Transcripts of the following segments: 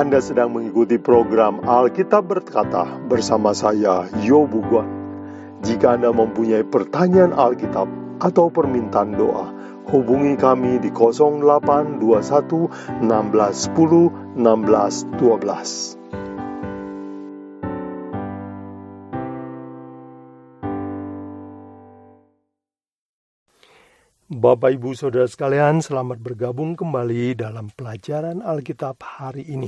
Anda sedang mengikuti program Alkitab Berkata bersama saya, Yo Bugwan. Jika Anda mempunyai pertanyaan Alkitab atau permintaan doa, hubungi kami di 0821 1610 1612. Bapak, Ibu, Saudara sekalian, selamat bergabung kembali dalam pelajaran Alkitab hari ini.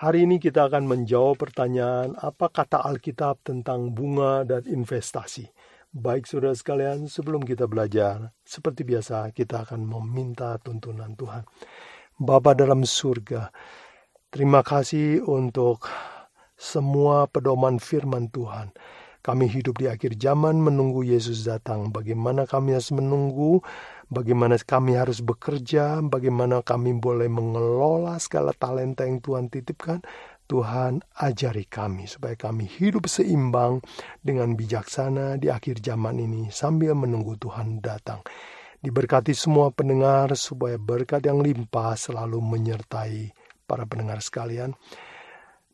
Hari ini kita akan menjawab pertanyaan apa kata Alkitab tentang bunga dan investasi. Baik saudara sekalian, sebelum kita belajar, seperti biasa kita akan meminta tuntunan Tuhan. Bapa dalam surga, terima kasih untuk semua pedoman firman Tuhan kami hidup di akhir zaman menunggu Yesus datang. Bagaimana kami harus menunggu, bagaimana kami harus bekerja, bagaimana kami boleh mengelola segala talenta yang Tuhan titipkan. Tuhan ajari kami supaya kami hidup seimbang dengan bijaksana di akhir zaman ini sambil menunggu Tuhan datang. Diberkati semua pendengar supaya berkat yang limpah selalu menyertai para pendengar sekalian.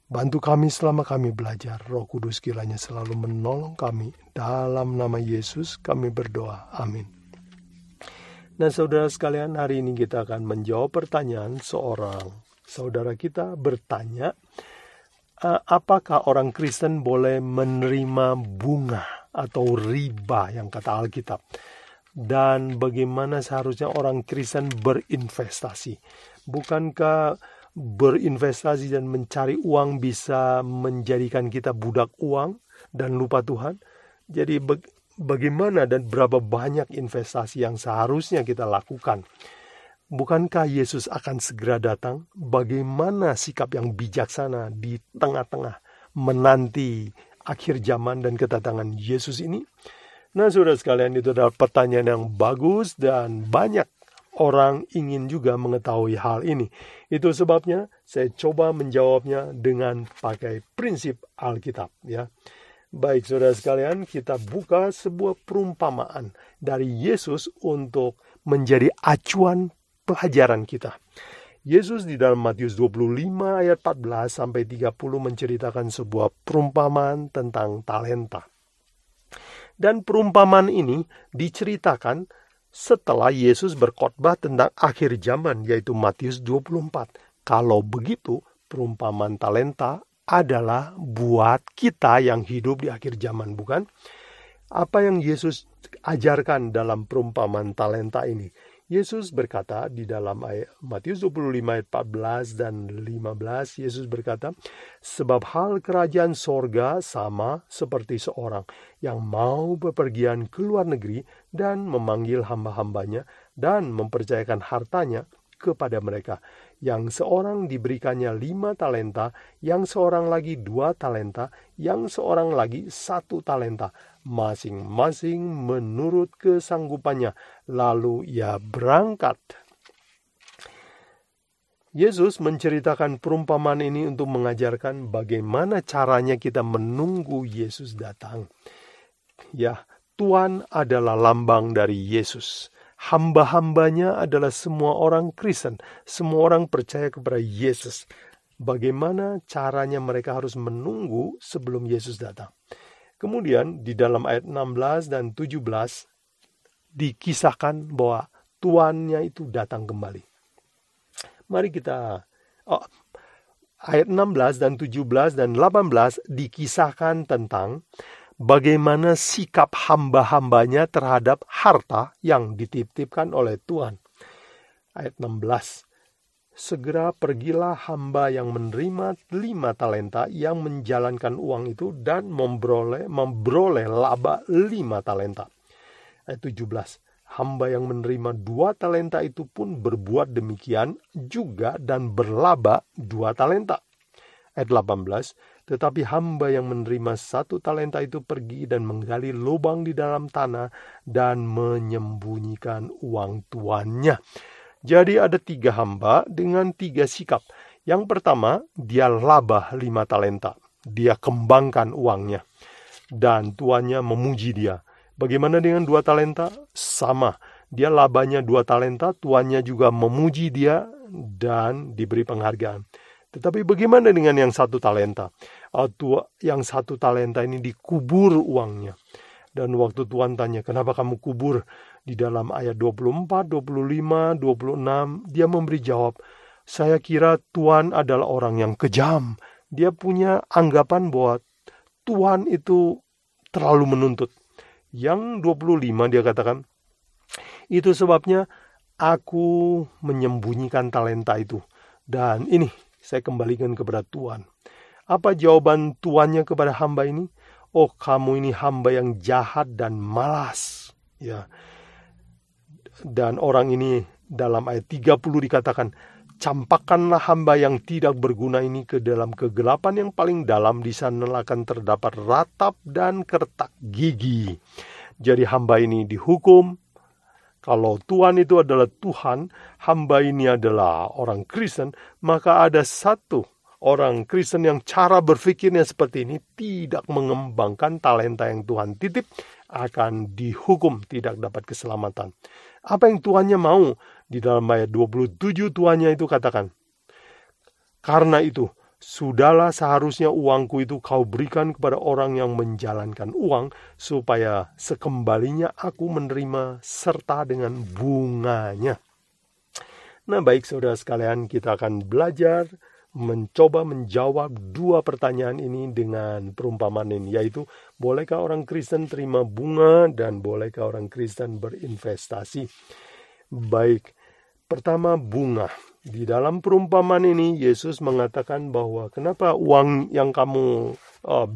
Bantu kami selama kami belajar. Roh Kudus kiranya selalu menolong kami. Dalam nama Yesus kami berdoa. Amin. Nah saudara sekalian hari ini kita akan menjawab pertanyaan seorang saudara kita bertanya apakah orang Kristen boleh menerima bunga atau riba yang kata Alkitab dan bagaimana seharusnya orang Kristen berinvestasi bukankah berinvestasi dan mencari uang bisa menjadikan kita budak uang dan lupa Tuhan. Jadi bagaimana dan berapa banyak investasi yang seharusnya kita lakukan? Bukankah Yesus akan segera datang? Bagaimana sikap yang bijaksana di tengah-tengah menanti akhir zaman dan kedatangan Yesus ini? Nah, saudara sekalian, itu adalah pertanyaan yang bagus dan banyak orang ingin juga mengetahui hal ini. Itu sebabnya saya coba menjawabnya dengan pakai prinsip Alkitab ya. Baik saudara sekalian, kita buka sebuah perumpamaan dari Yesus untuk menjadi acuan pelajaran kita. Yesus di dalam Matius 25 ayat 14 sampai 30 menceritakan sebuah perumpamaan tentang talenta. Dan perumpamaan ini diceritakan setelah Yesus berkhotbah tentang akhir zaman yaitu Matius 24. Kalau begitu, perumpamaan talenta adalah buat kita yang hidup di akhir zaman, bukan? Apa yang Yesus ajarkan dalam perumpamaan talenta ini? Yesus berkata di dalam ayat Matius 25 ayat 14 dan 15 Yesus berkata sebab hal kerajaan sorga sama seperti seorang yang mau bepergian ke luar negeri dan memanggil hamba-hambanya dan mempercayakan hartanya kepada mereka. Yang seorang diberikannya lima talenta, yang seorang lagi dua talenta, yang seorang lagi satu talenta masing-masing menurut kesanggupannya. Lalu ia berangkat. Yesus menceritakan perumpamaan ini untuk mengajarkan bagaimana caranya kita menunggu Yesus datang. Ya, Tuhan adalah lambang dari Yesus. Hamba-hambanya adalah semua orang Kristen, semua orang percaya kepada Yesus. Bagaimana caranya mereka harus menunggu sebelum Yesus datang? Kemudian di dalam ayat 16 dan 17 dikisahkan bahwa tuannya itu datang kembali. Mari kita oh, ayat 16 dan 17 dan 18 dikisahkan tentang bagaimana sikap hamba-hambanya terhadap harta yang dititipkan oleh Tuhan. Ayat 16 segera pergilah hamba yang menerima lima talenta yang menjalankan uang itu dan memperoleh memperoleh laba lima talenta. Ayat 17. Hamba yang menerima dua talenta itu pun berbuat demikian juga dan berlaba dua talenta. Ayat 18. Tetapi hamba yang menerima satu talenta itu pergi dan menggali lubang di dalam tanah dan menyembunyikan uang tuannya. Jadi ada tiga hamba dengan tiga sikap. Yang pertama, dia laba lima talenta. Dia kembangkan uangnya. Dan tuannya memuji dia. Bagaimana dengan dua talenta? Sama. Dia labanya dua talenta, tuannya juga memuji dia dan diberi penghargaan. Tetapi bagaimana dengan yang satu talenta? Atau yang satu talenta ini dikubur uangnya. Dan waktu Tuhan tanya, kenapa kamu kubur? Di dalam ayat 24, 25, 26, dia memberi jawab, saya kira Tuhan adalah orang yang kejam. Dia punya anggapan bahwa Tuhan itu terlalu menuntut. Yang 25 dia katakan, itu sebabnya aku menyembunyikan talenta itu. Dan ini saya kembalikan kepada Tuhan. Apa jawaban tuannya kepada hamba ini? Oh, kamu ini hamba yang jahat dan malas. Ya. Dan orang ini dalam ayat 30 dikatakan, campakkanlah hamba yang tidak berguna ini ke dalam kegelapan yang paling dalam di sana akan terdapat ratap dan kertak gigi. Jadi hamba ini dihukum. Kalau Tuhan itu adalah Tuhan, hamba ini adalah orang Kristen, maka ada satu orang Kristen yang cara berpikirnya seperti ini tidak mengembangkan talenta yang Tuhan titip akan dihukum tidak dapat keselamatan. Apa yang Tuhannya mau? Di dalam ayat 27 tuannya itu katakan, Karena itu, sudahlah seharusnya uangku itu kau berikan kepada orang yang menjalankan uang, supaya sekembalinya aku menerima serta dengan bunganya. Nah baik saudara sekalian, kita akan belajar mencoba menjawab dua pertanyaan ini dengan perumpamaan ini, yaitu bolehkah orang Kristen terima bunga dan bolehkah orang Kristen berinvestasi? Baik, Pertama, bunga. Di dalam perumpamaan ini, Yesus mengatakan bahwa kenapa uang yang kamu uh,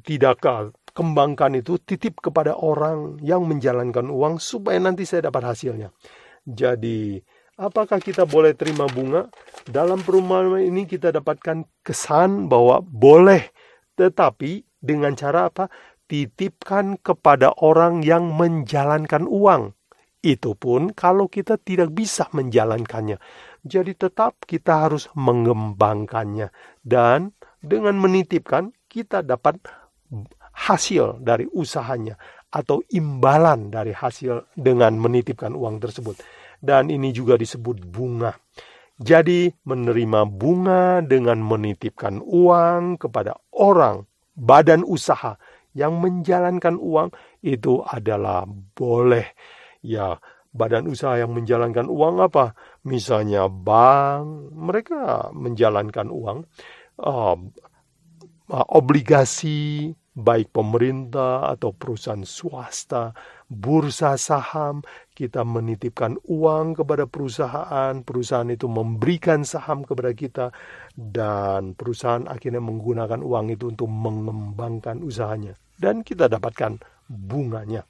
tidak kembangkan itu titip kepada orang yang menjalankan uang supaya nanti saya dapat hasilnya. Jadi, apakah kita boleh terima bunga? Dalam perumpamaan ini kita dapatkan kesan bahwa boleh, tetapi dengan cara apa? Titipkan kepada orang yang menjalankan uang itu pun kalau kita tidak bisa menjalankannya. Jadi tetap kita harus mengembangkannya. Dan dengan menitipkan kita dapat hasil dari usahanya atau imbalan dari hasil dengan menitipkan uang tersebut. Dan ini juga disebut bunga. Jadi menerima bunga dengan menitipkan uang kepada orang, badan usaha yang menjalankan uang itu adalah boleh ya badan usaha yang menjalankan uang apa? Misalnya bank, mereka menjalankan uang, uh, obligasi, baik pemerintah atau perusahaan swasta, bursa saham, kita menitipkan uang kepada perusahaan, perusahaan itu memberikan saham kepada kita, dan perusahaan akhirnya menggunakan uang itu untuk mengembangkan usahanya. Dan kita dapatkan bunganya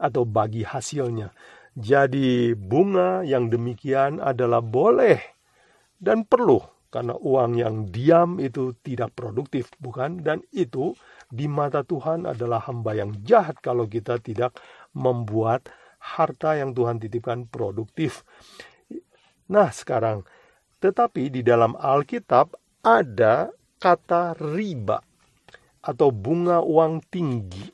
atau bagi hasilnya. Jadi bunga yang demikian adalah boleh dan perlu karena uang yang diam itu tidak produktif, bukan? Dan itu di mata Tuhan adalah hamba yang jahat kalau kita tidak membuat harta yang Tuhan titipkan produktif. Nah, sekarang tetapi di dalam Alkitab ada kata riba atau bunga uang tinggi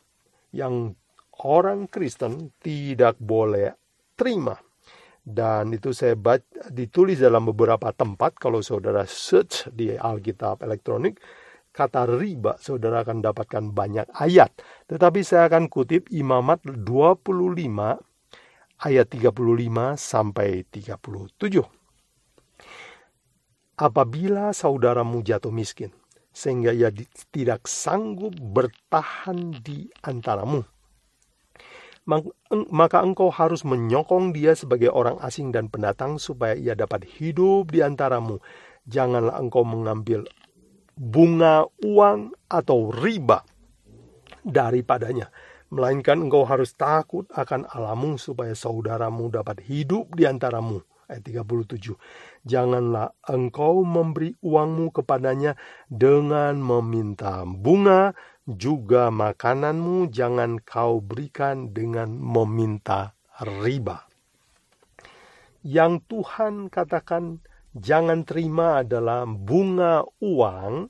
yang orang Kristen tidak boleh terima. Dan itu saya baca, ditulis dalam beberapa tempat, kalau saudara search di Alkitab elektronik, kata riba, saudara akan dapatkan banyak ayat. Tetapi saya akan kutip Imamat 25 ayat 35 sampai 37. Apabila saudaramu jatuh miskin, sehingga ia tidak sanggup bertahan di antaramu, maka engkau harus menyokong dia sebagai orang asing dan pendatang supaya ia dapat hidup di antaramu. Janganlah engkau mengambil bunga uang atau riba daripadanya. Melainkan engkau harus takut akan alamu supaya saudaramu dapat hidup di antaramu. Ayat 37. Janganlah engkau memberi uangmu kepadanya dengan meminta bunga juga makananmu jangan kau berikan dengan meminta riba. Yang Tuhan katakan jangan terima adalah bunga uang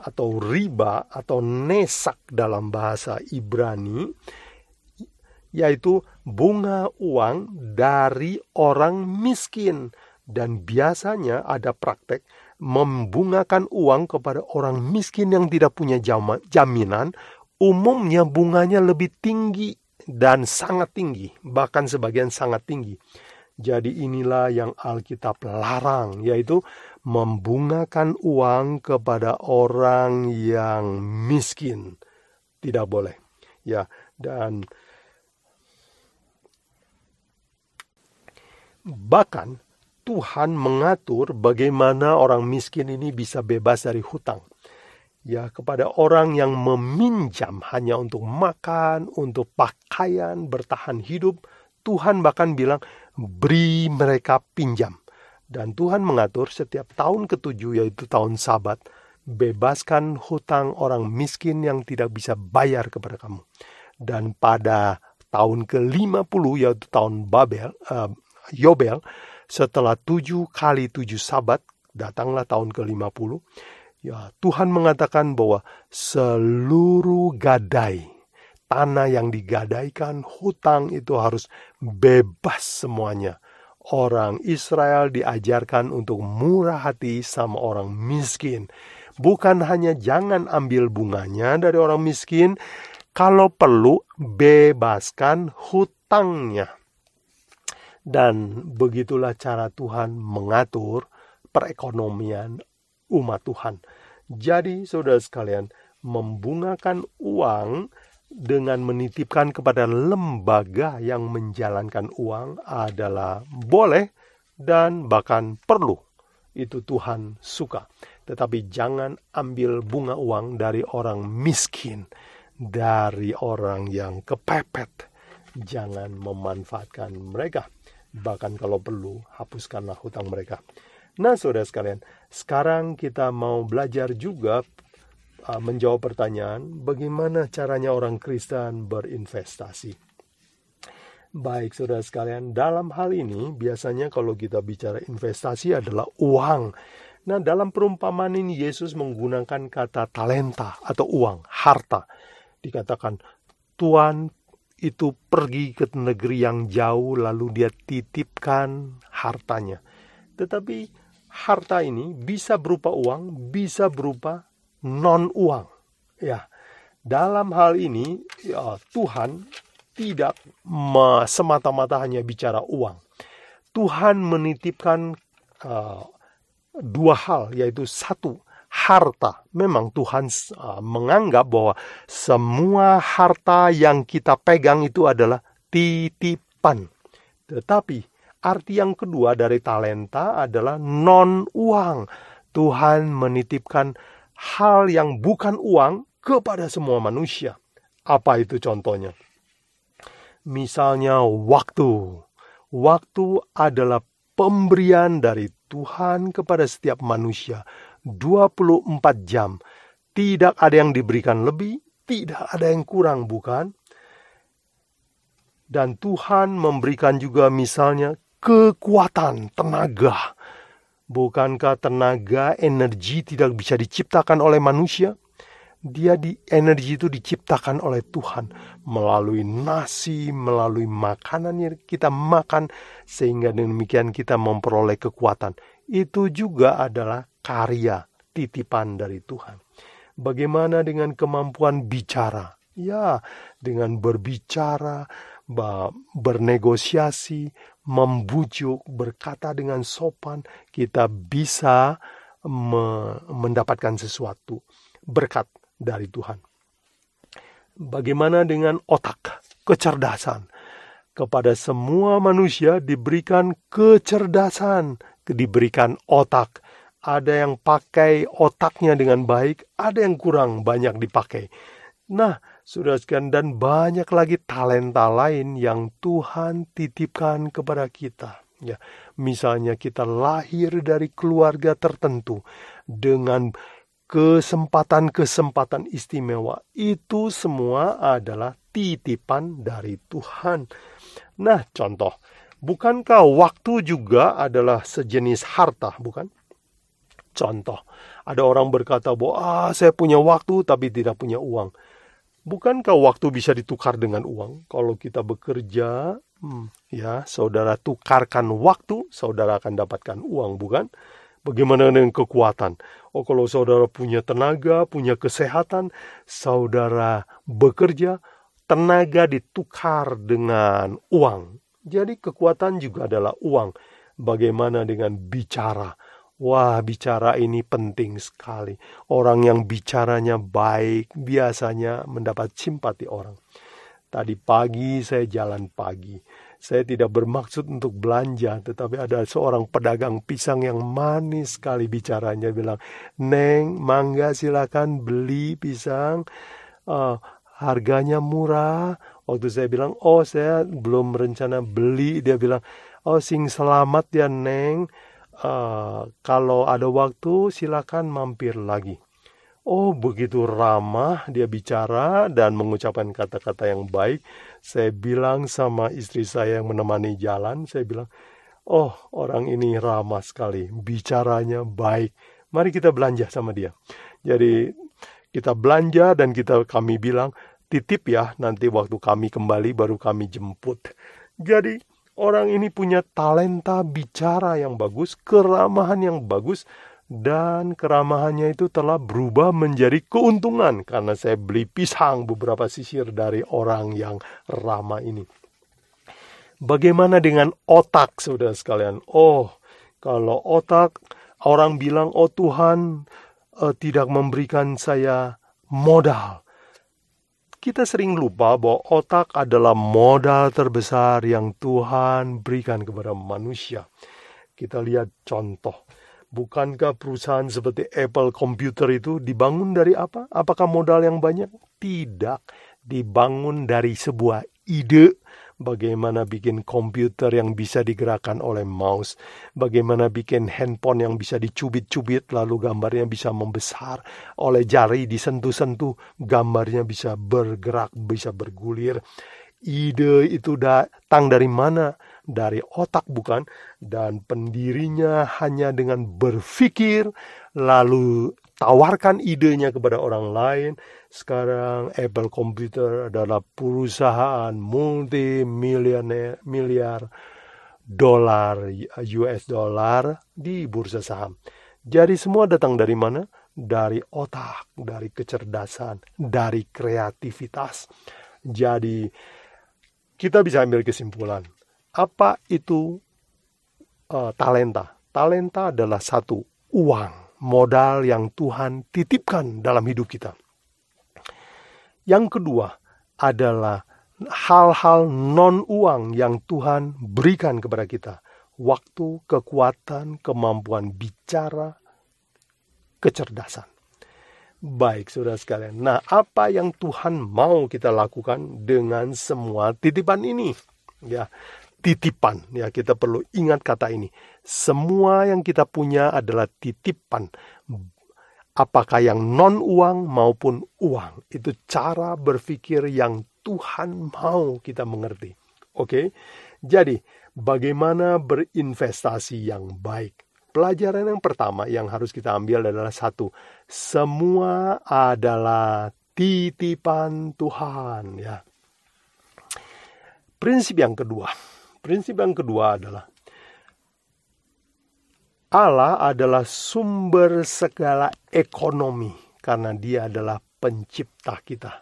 atau riba atau nesak dalam bahasa Ibrani yaitu bunga uang dari orang miskin Dan biasanya ada praktek membungakan uang kepada orang miskin yang tidak punya jaminan, umumnya bunganya lebih tinggi dan sangat tinggi, bahkan sebagian sangat tinggi. Jadi inilah yang Alkitab larang, yaitu membungakan uang kepada orang yang miskin. Tidak boleh. Ya, dan bahkan Tuhan mengatur bagaimana orang miskin ini bisa bebas dari hutang. Ya, kepada orang yang meminjam hanya untuk makan, untuk pakaian, bertahan hidup, Tuhan bahkan bilang, beri mereka pinjam. Dan Tuhan mengatur setiap tahun ketujuh, yaitu tahun sabat, bebaskan hutang orang miskin yang tidak bisa bayar kepada kamu. Dan pada tahun ke-50, yaitu tahun Babel, uh, Yobel, setelah tujuh kali tujuh sabat, datanglah tahun ke-50, ya Tuhan mengatakan bahwa seluruh gadai, tanah yang digadaikan, hutang itu harus bebas semuanya. Orang Israel diajarkan untuk murah hati sama orang miskin. Bukan hanya jangan ambil bunganya dari orang miskin, kalau perlu bebaskan hutangnya. Dan begitulah cara Tuhan mengatur perekonomian umat Tuhan. Jadi, saudara sekalian, membungakan uang dengan menitipkan kepada lembaga yang menjalankan uang adalah boleh dan bahkan perlu. Itu Tuhan suka. Tetapi jangan ambil bunga uang dari orang miskin, dari orang yang kepepet. Jangan memanfaatkan mereka bahkan kalau perlu hapuskanlah hutang mereka. Nah, saudara sekalian, sekarang kita mau belajar juga uh, menjawab pertanyaan bagaimana caranya orang Kristen berinvestasi. Baik, saudara sekalian, dalam hal ini biasanya kalau kita bicara investasi adalah uang. Nah, dalam perumpamaan ini Yesus menggunakan kata talenta atau uang, harta. Dikatakan, Tuhan itu pergi ke negeri yang jauh lalu dia titipkan hartanya. Tetapi harta ini bisa berupa uang, bisa berupa non uang. Ya. Dalam hal ini ya, Tuhan tidak semata-mata hanya bicara uang. Tuhan menitipkan uh, dua hal yaitu satu harta. Memang Tuhan uh, menganggap bahwa semua harta yang kita pegang itu adalah titipan. Tetapi arti yang kedua dari talenta adalah non uang. Tuhan menitipkan hal yang bukan uang kepada semua manusia. Apa itu contohnya? Misalnya waktu. Waktu adalah pemberian dari Tuhan kepada setiap manusia 24 jam. Tidak ada yang diberikan lebih, tidak ada yang kurang, bukan? Dan Tuhan memberikan juga misalnya kekuatan, tenaga. Bukankah tenaga, energi tidak bisa diciptakan oleh manusia? Dia di energi itu diciptakan oleh Tuhan melalui nasi, melalui makanan yang kita makan sehingga demikian kita memperoleh kekuatan. Itu juga adalah karya titipan dari Tuhan. Bagaimana dengan kemampuan bicara? Ya, dengan berbicara, bernegosiasi, membujuk, berkata dengan sopan, kita bisa mendapatkan sesuatu berkat dari Tuhan. Bagaimana dengan otak, kecerdasan? Kepada semua manusia diberikan kecerdasan, diberikan otak. Ada yang pakai otaknya dengan baik, ada yang kurang banyak dipakai. Nah, sudah sekian dan banyak lagi talenta lain yang Tuhan titipkan kepada kita. Ya, misalnya kita lahir dari keluarga tertentu dengan kesempatan-kesempatan istimewa. Itu semua adalah titipan dari Tuhan. Nah, contoh, Bukankah waktu juga adalah sejenis harta, bukan? Contoh, ada orang berkata bahwa ah, saya punya waktu tapi tidak punya uang. Bukankah waktu bisa ditukar dengan uang? Kalau kita bekerja, hmm, ya, saudara tukarkan waktu, saudara akan dapatkan uang, bukan? Bagaimana dengan kekuatan? Oh, kalau saudara punya tenaga, punya kesehatan, saudara bekerja, tenaga ditukar dengan uang. Jadi kekuatan juga adalah uang. Bagaimana dengan bicara? Wah, bicara ini penting sekali. Orang yang bicaranya baik biasanya mendapat simpati orang. Tadi pagi saya jalan pagi saya tidak bermaksud untuk belanja, tetapi ada seorang pedagang pisang yang manis sekali bicaranya bilang, Neng, mangga silakan beli pisang, uh, harganya murah. Waktu saya bilang, oh saya belum rencana beli, dia bilang, oh sing selamat ya Neng, uh, kalau ada waktu silakan mampir lagi. Oh, begitu ramah dia bicara dan mengucapkan kata-kata yang baik. Saya bilang sama istri saya yang menemani jalan, saya bilang, "Oh, orang ini ramah sekali, bicaranya baik. Mari kita belanja sama dia." Jadi kita belanja dan kita kami bilang, "Titip ya, nanti waktu kami kembali baru kami jemput." Jadi orang ini punya talenta bicara yang bagus, keramahan yang bagus dan keramahannya itu telah berubah menjadi keuntungan karena saya beli pisang beberapa sisir dari orang yang ramah ini. Bagaimana dengan otak saudara sekalian? Oh, kalau otak orang bilang oh Tuhan uh, tidak memberikan saya modal. Kita sering lupa bahwa otak adalah modal terbesar yang Tuhan berikan kepada manusia. Kita lihat contoh Bukankah perusahaan seperti Apple Computer itu dibangun dari apa? Apakah modal yang banyak? Tidak. Dibangun dari sebuah ide bagaimana bikin komputer yang bisa digerakkan oleh mouse, bagaimana bikin handphone yang bisa dicubit-cubit lalu gambarnya bisa membesar, oleh jari disentuh-sentuh gambarnya bisa bergerak, bisa bergulir. Ide itu datang dari mana? dari otak bukan dan pendirinya hanya dengan berpikir lalu tawarkan idenya kepada orang lain sekarang Apple Computer adalah perusahaan multi miliar dolar US dollar di bursa saham. Jadi semua datang dari mana? Dari otak, dari kecerdasan, dari kreativitas. Jadi kita bisa ambil kesimpulan apa itu uh, talenta? Talenta adalah satu uang, modal yang Tuhan titipkan dalam hidup kita. Yang kedua adalah hal-hal non-uang yang Tuhan berikan kepada kita. Waktu, kekuatan, kemampuan bicara, kecerdasan. Baik, saudara sekalian. Nah, apa yang Tuhan mau kita lakukan dengan semua titipan ini? Ya, titipan. Ya, kita perlu ingat kata ini. Semua yang kita punya adalah titipan. Apakah yang non uang maupun uang. Itu cara berpikir yang Tuhan mau kita mengerti. Oke. Jadi, bagaimana berinvestasi yang baik? Pelajaran yang pertama yang harus kita ambil adalah satu, semua adalah titipan Tuhan ya. Prinsip yang kedua, Prinsip yang kedua adalah Allah adalah sumber segala ekonomi karena dia adalah pencipta kita.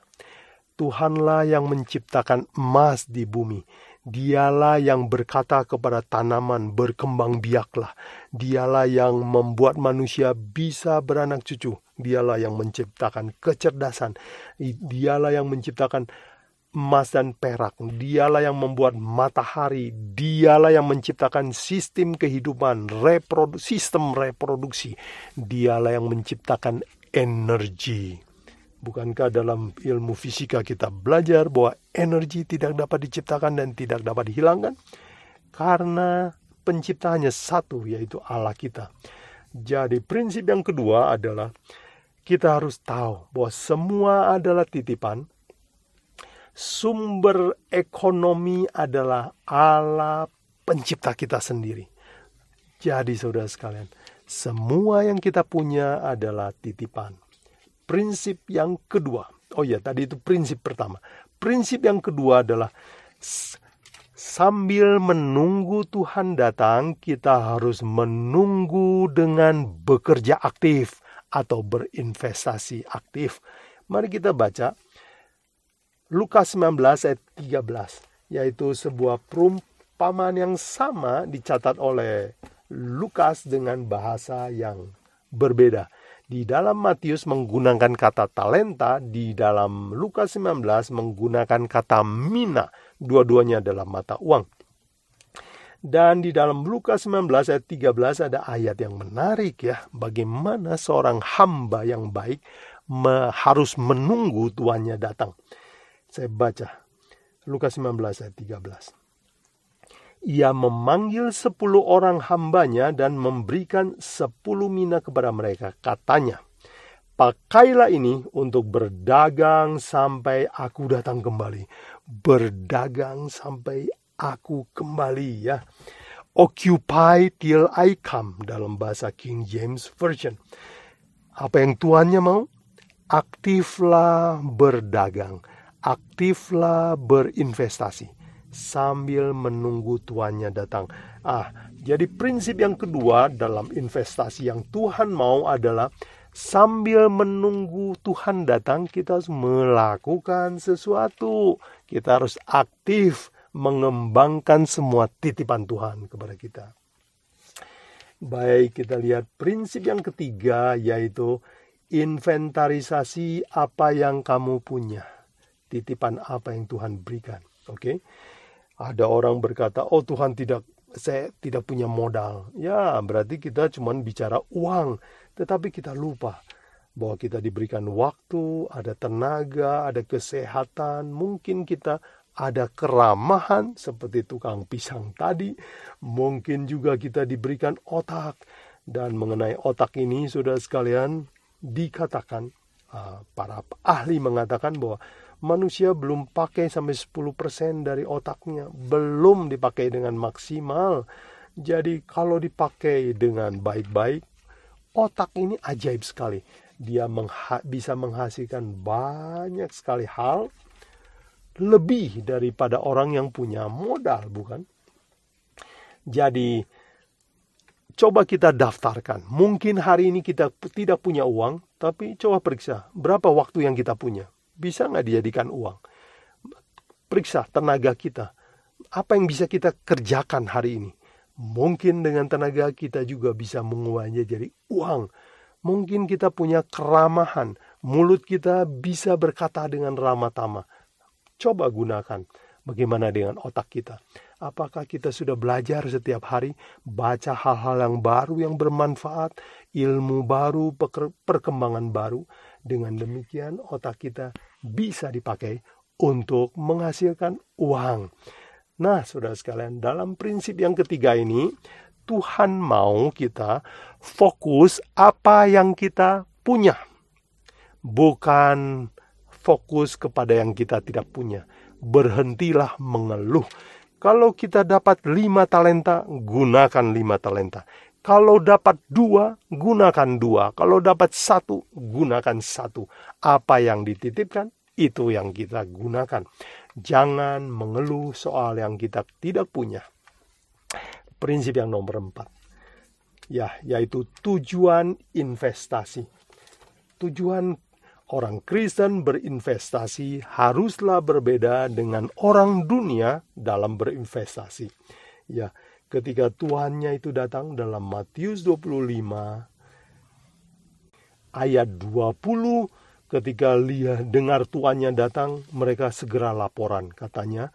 Tuhanlah yang menciptakan emas di bumi. Dialah yang berkata kepada tanaman berkembang biaklah. Dialah yang membuat manusia bisa beranak cucu. Dialah yang menciptakan kecerdasan. Dialah yang menciptakan emas dan perak. Dialah yang membuat matahari, dialah yang menciptakan sistem kehidupan, reprodu sistem reproduksi. Dialah yang menciptakan energi. Bukankah dalam ilmu fisika kita belajar bahwa energi tidak dapat diciptakan dan tidak dapat dihilangkan? Karena penciptanya satu, yaitu Allah kita. Jadi prinsip yang kedua adalah kita harus tahu bahwa semua adalah titipan, sumber ekonomi adalah Allah pencipta kita sendiri. Jadi saudara sekalian, semua yang kita punya adalah titipan. Prinsip yang kedua Oh ya, tadi itu prinsip pertama. Prinsip yang kedua adalah sambil menunggu Tuhan datang, kita harus menunggu dengan bekerja aktif atau berinvestasi aktif. Mari kita baca Lukas 19 ayat 13, yaitu sebuah perumpamaan yang sama dicatat oleh Lukas dengan bahasa yang berbeda. Di dalam Matius menggunakan kata talenta, di dalam Lukas 19 menggunakan kata mina. Dua-duanya adalah mata uang. Dan di dalam Lukas 19 ayat 13 ada ayat yang menarik ya. Bagaimana seorang hamba yang baik harus menunggu tuannya datang. Saya baca Lukas 19 ayat 13 ia memanggil sepuluh orang hambanya dan memberikan sepuluh mina kepada mereka. Katanya, pakailah ini untuk berdagang sampai aku datang kembali. Berdagang sampai aku kembali ya. Occupy till I come dalam bahasa King James Version. Apa yang tuannya mau? Aktiflah berdagang, aktiflah berinvestasi sambil menunggu tuannya datang. Ah, jadi prinsip yang kedua dalam investasi yang Tuhan mau adalah sambil menunggu Tuhan datang kita harus melakukan sesuatu. Kita harus aktif mengembangkan semua titipan Tuhan kepada kita. Baik, kita lihat prinsip yang ketiga yaitu inventarisasi apa yang kamu punya. Titipan apa yang Tuhan berikan. Oke. Okay? Ada orang berkata, "Oh Tuhan tidak saya tidak punya modal." Ya, berarti kita cuma bicara uang, tetapi kita lupa bahwa kita diberikan waktu, ada tenaga, ada kesehatan, mungkin kita ada keramahan seperti tukang pisang tadi, mungkin juga kita diberikan otak dan mengenai otak ini sudah sekalian dikatakan ah, para ahli mengatakan bahwa manusia belum pakai sampai 10% dari otaknya, belum dipakai dengan maksimal. Jadi kalau dipakai dengan baik-baik, otak ini ajaib sekali. Dia mengha bisa menghasilkan banyak sekali hal lebih daripada orang yang punya modal, bukan? Jadi coba kita daftarkan. Mungkin hari ini kita tidak punya uang, tapi coba periksa berapa waktu yang kita punya bisa nggak dijadikan uang? Periksa tenaga kita. Apa yang bisa kita kerjakan hari ini? Mungkin dengan tenaga kita juga bisa mengubahnya jadi uang. Mungkin kita punya keramahan. Mulut kita bisa berkata dengan ramah tamah. Coba gunakan. Bagaimana dengan otak kita? Apakah kita sudah belajar setiap hari baca hal-hal yang baru yang bermanfaat, ilmu baru, perkembangan baru? Dengan demikian otak kita bisa dipakai untuk menghasilkan uang. Nah, saudara sekalian, dalam prinsip yang ketiga ini, Tuhan mau kita fokus apa yang kita punya, bukan fokus kepada yang kita tidak punya. Berhentilah mengeluh. Kalau kita dapat lima talenta, gunakan lima talenta. Kalau dapat dua, gunakan dua. Kalau dapat satu, gunakan satu. Apa yang dititipkan, itu yang kita gunakan. Jangan mengeluh soal yang kita tidak punya. Prinsip yang nomor empat. Ya, yaitu tujuan investasi. Tujuan orang Kristen berinvestasi haruslah berbeda dengan orang dunia dalam berinvestasi. Ya, ketika Tuhannya itu datang dalam Matius 25 ayat 20 ketika lihat dengar tuannya datang mereka segera laporan katanya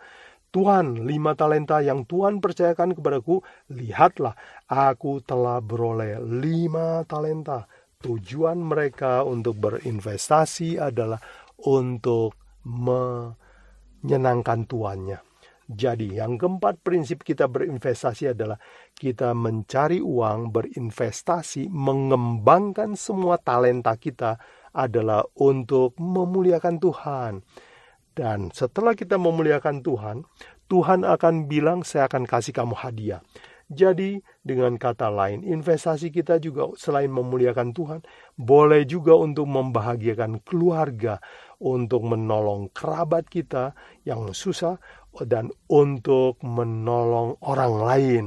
Tuhan, lima talenta yang Tuhan percayakan kepadaku, lihatlah, aku telah beroleh lima talenta. Tujuan mereka untuk berinvestasi adalah untuk menyenangkan tuannya. Jadi, yang keempat prinsip kita berinvestasi adalah kita mencari uang, berinvestasi, mengembangkan semua talenta kita adalah untuk memuliakan Tuhan. Dan setelah kita memuliakan Tuhan, Tuhan akan bilang, "Saya akan kasih kamu hadiah." Jadi, dengan kata lain, investasi kita juga selain memuliakan Tuhan, boleh juga untuk membahagiakan keluarga, untuk menolong kerabat kita yang susah, dan untuk menolong orang lain.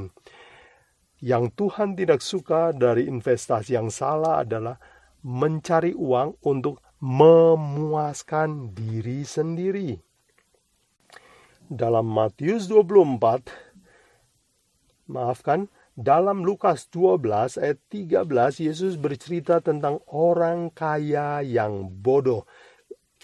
Yang Tuhan tidak suka dari investasi yang salah adalah mencari uang untuk memuaskan diri sendiri. Dalam Matius 24, maafkan, dalam Lukas 12 ayat 13 Yesus bercerita tentang orang kaya yang bodoh.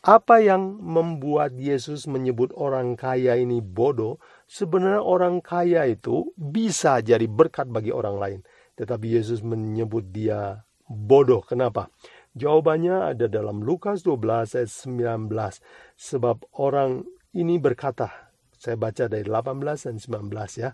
Apa yang membuat Yesus menyebut orang kaya ini bodoh? Sebenarnya orang kaya itu bisa jadi berkat bagi orang lain. Tetapi Yesus menyebut dia bodoh. Kenapa? Jawabannya ada dalam Lukas 12 ayat 19. Sebab orang ini berkata, saya baca dari 18 dan 19 ya.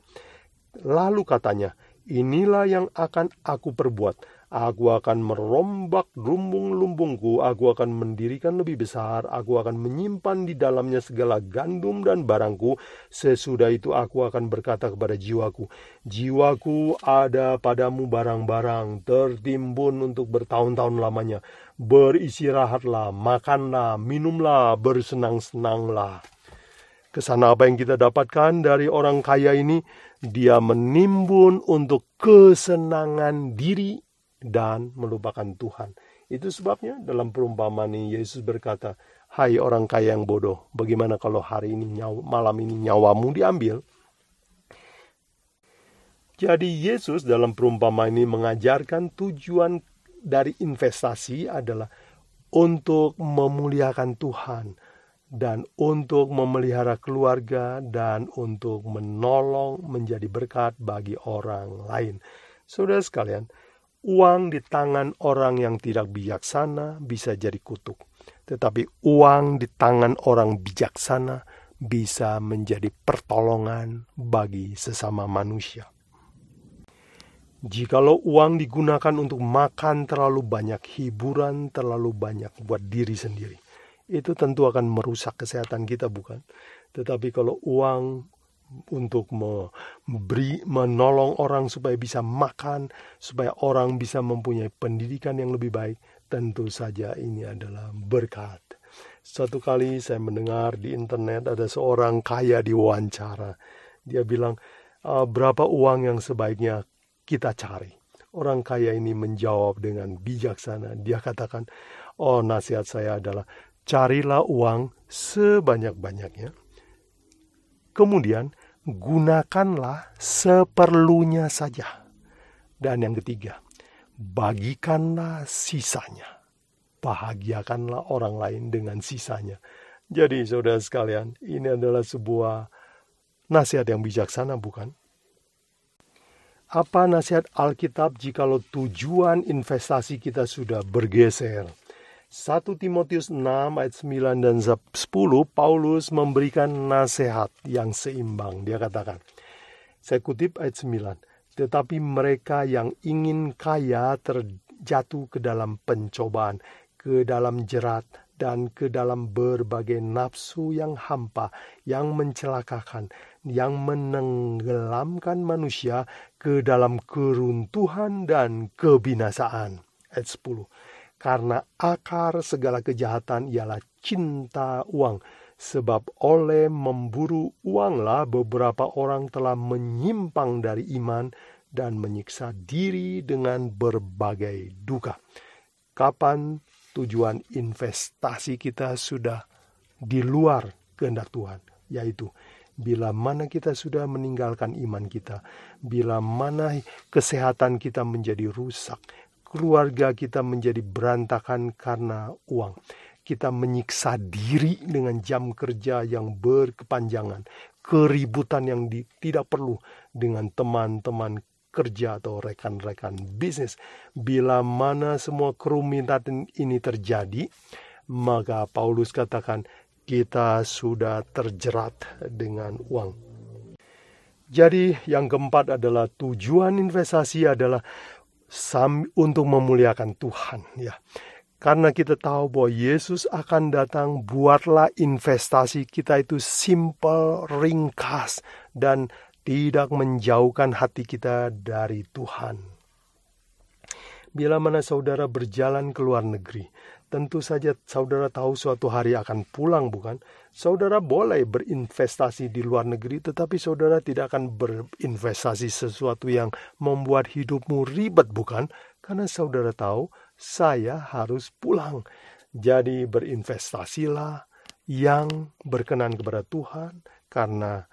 Lalu katanya, inilah yang akan aku perbuat Aku akan merombak lumbung-lumbungku, aku akan mendirikan lebih besar, aku akan menyimpan di dalamnya segala gandum dan barangku. Sesudah itu aku akan berkata kepada jiwaku, jiwaku ada padamu barang-barang tertimbun untuk bertahun-tahun lamanya. Beristirahatlah, makanlah, minumlah, bersenang-senanglah. Ke sana apa yang kita dapatkan dari orang kaya ini? Dia menimbun untuk kesenangan diri dan melupakan Tuhan. Itu sebabnya dalam perumpamaan ini Yesus berkata, Hai orang kaya yang bodoh, bagaimana kalau hari ini nyawa, malam ini nyawamu diambil? Jadi Yesus dalam perumpamaan ini mengajarkan tujuan dari investasi adalah untuk memuliakan Tuhan dan untuk memelihara keluarga dan untuk menolong menjadi berkat bagi orang lain. Saudara sekalian, Uang di tangan orang yang tidak bijaksana bisa jadi kutuk, tetapi uang di tangan orang bijaksana bisa menjadi pertolongan bagi sesama manusia. Jikalau uang digunakan untuk makan terlalu banyak, hiburan terlalu banyak buat diri sendiri, itu tentu akan merusak kesehatan kita, bukan? Tetapi kalau uang untuk memberi menolong orang supaya bisa makan, supaya orang bisa mempunyai pendidikan yang lebih baik, tentu saja ini adalah berkat. Satu kali saya mendengar di internet ada seorang kaya diwawancara. Dia bilang, e, berapa uang yang sebaiknya kita cari? Orang kaya ini menjawab dengan bijaksana. Dia katakan, oh nasihat saya adalah carilah uang sebanyak-banyaknya. Kemudian gunakanlah seperlunya saja. Dan yang ketiga, bagikanlah sisanya. Bahagiakanlah orang lain dengan sisanya. Jadi saudara sekalian, ini adalah sebuah nasihat yang bijaksana bukan? Apa nasihat Alkitab jikalau tujuan investasi kita sudah bergeser? 1 Timotius 6 ayat 9 dan 10 Paulus memberikan nasihat yang seimbang. Dia katakan, saya kutip ayat 9, tetapi mereka yang ingin kaya terjatuh ke dalam pencobaan, ke dalam jerat, dan ke dalam berbagai nafsu yang hampa, yang mencelakakan, yang menenggelamkan manusia ke dalam keruntuhan dan kebinasaan. Ayat 10 karena akar segala kejahatan ialah cinta uang. Sebab oleh memburu uanglah beberapa orang telah menyimpang dari iman dan menyiksa diri dengan berbagai duka. Kapan tujuan investasi kita sudah di luar kehendak Tuhan, yaitu bila mana kita sudah meninggalkan iman kita, bila mana kesehatan kita menjadi rusak, keluarga kita menjadi berantakan karena uang. Kita menyiksa diri dengan jam kerja yang berkepanjangan, keributan yang di, tidak perlu dengan teman-teman kerja atau rekan-rekan bisnis. Bila mana semua kerumitan ini terjadi, maka Paulus katakan kita sudah terjerat dengan uang. Jadi yang keempat adalah tujuan investasi adalah untuk memuliakan Tuhan ya. Karena kita tahu bahwa Yesus akan datang, buatlah investasi kita itu simple, ringkas, dan tidak menjauhkan hati kita dari Tuhan. Bila mana saudara berjalan ke luar negeri, Tentu saja saudara tahu suatu hari akan pulang bukan? Saudara boleh berinvestasi di luar negeri tetapi saudara tidak akan berinvestasi sesuatu yang membuat hidupmu ribet bukan? Karena saudara tahu saya harus pulang. Jadi berinvestasilah yang berkenan kepada Tuhan karena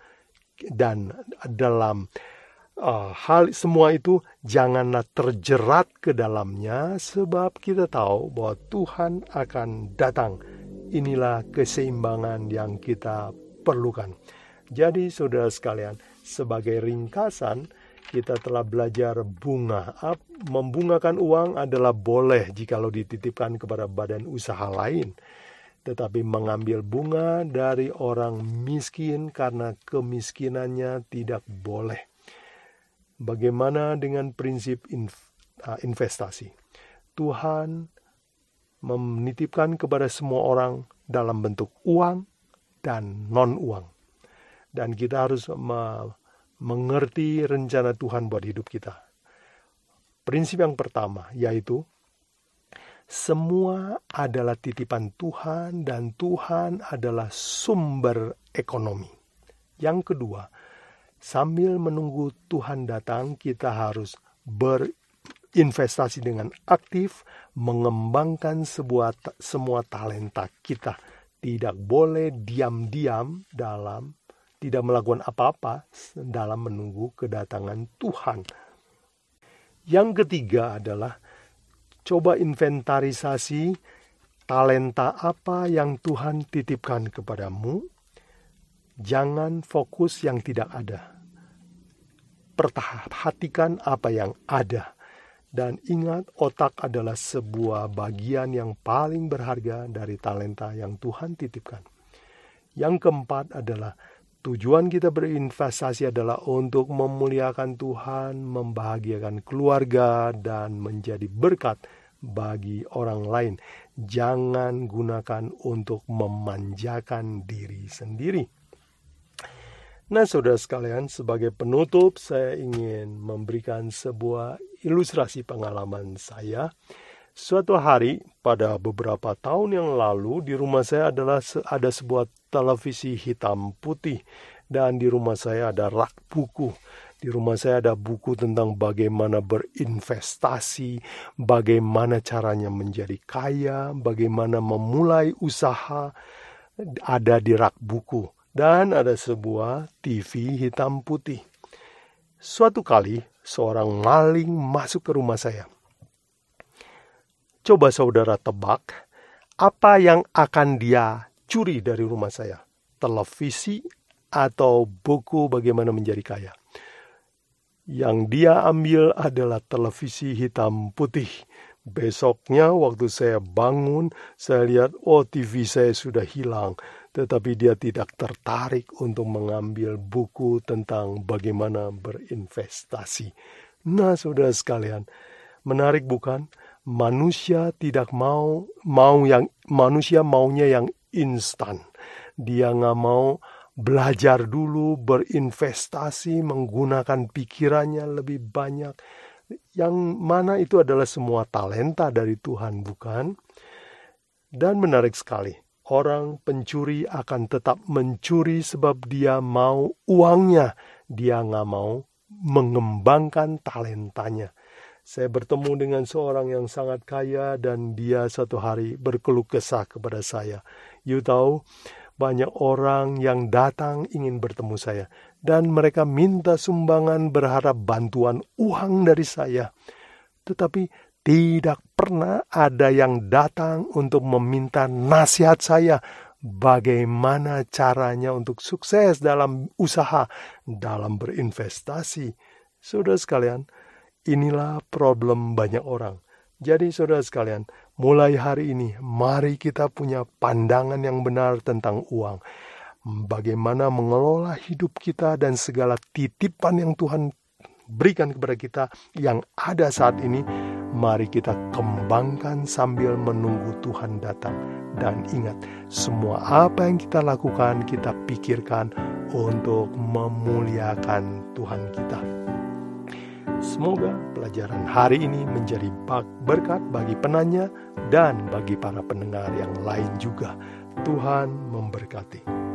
dan dalam uh, hal semua itu janganlah terjerat ke dalamnya sebab kita tahu bahwa Tuhan akan datang. Inilah keseimbangan yang kita perlukan. Jadi saudara sekalian, sebagai ringkasan kita telah belajar bunga. Membungakan uang adalah boleh jikalau dititipkan kepada badan usaha lain. Tetapi mengambil bunga dari orang miskin karena kemiskinannya tidak boleh. Bagaimana dengan prinsip uh, investasi? Tuhan menitipkan kepada semua orang dalam bentuk uang dan non-uang. Dan kita harus mengerti rencana Tuhan buat hidup kita. Prinsip yang pertama yaitu semua adalah titipan Tuhan dan Tuhan adalah sumber ekonomi. Yang kedua, sambil menunggu Tuhan datang, kita harus berinvestasi dengan aktif, mengembangkan sebuah semua talenta kita. Tidak boleh diam-diam dalam tidak melakukan apa-apa dalam menunggu kedatangan Tuhan. Yang ketiga adalah coba inventarisasi talenta apa yang Tuhan titipkan kepadamu Jangan fokus yang tidak ada. Perhatikan apa yang ada. Dan ingat otak adalah sebuah bagian yang paling berharga dari talenta yang Tuhan titipkan. Yang keempat adalah tujuan kita berinvestasi adalah untuk memuliakan Tuhan, membahagiakan keluarga, dan menjadi berkat bagi orang lain. Jangan gunakan untuk memanjakan diri sendiri. Nah, saudara sekalian, sebagai penutup, saya ingin memberikan sebuah ilustrasi pengalaman saya. Suatu hari, pada beberapa tahun yang lalu, di rumah saya adalah ada sebuah televisi hitam putih, dan di rumah saya ada rak buku. Di rumah saya ada buku tentang bagaimana berinvestasi, bagaimana caranya menjadi kaya, bagaimana memulai usaha, ada di rak buku dan ada sebuah TV hitam putih. Suatu kali, seorang maling masuk ke rumah saya. Coba saudara tebak, apa yang akan dia curi dari rumah saya? Televisi atau buku bagaimana menjadi kaya? Yang dia ambil adalah televisi hitam putih. Besoknya waktu saya bangun, saya lihat, oh TV saya sudah hilang tetapi dia tidak tertarik untuk mengambil buku tentang bagaimana berinvestasi. Nah, saudara sekalian, menarik bukan? Manusia tidak mau mau yang manusia maunya yang instan. Dia nggak mau belajar dulu, berinvestasi, menggunakan pikirannya lebih banyak. Yang mana itu adalah semua talenta dari Tuhan, bukan? Dan menarik sekali, orang pencuri akan tetap mencuri sebab dia mau uangnya. Dia nggak mau mengembangkan talentanya. Saya bertemu dengan seorang yang sangat kaya dan dia satu hari berkeluh kesah kepada saya. You tahu, banyak orang yang datang ingin bertemu saya dan mereka minta sumbangan berharap bantuan uang dari saya. Tetapi tidak pernah ada yang datang untuk meminta nasihat saya bagaimana caranya untuk sukses dalam usaha, dalam berinvestasi. Saudara sekalian, inilah problem banyak orang. Jadi saudara sekalian, mulai hari ini mari kita punya pandangan yang benar tentang uang. Bagaimana mengelola hidup kita dan segala titipan yang Tuhan berikan kepada kita yang ada saat ini, mari kita kembangkan sambil menunggu Tuhan datang. Dan ingat, semua apa yang kita lakukan, kita pikirkan untuk memuliakan Tuhan kita. Semoga pelajaran hari ini menjadi berkat bagi penanya dan bagi para pendengar yang lain juga. Tuhan memberkati.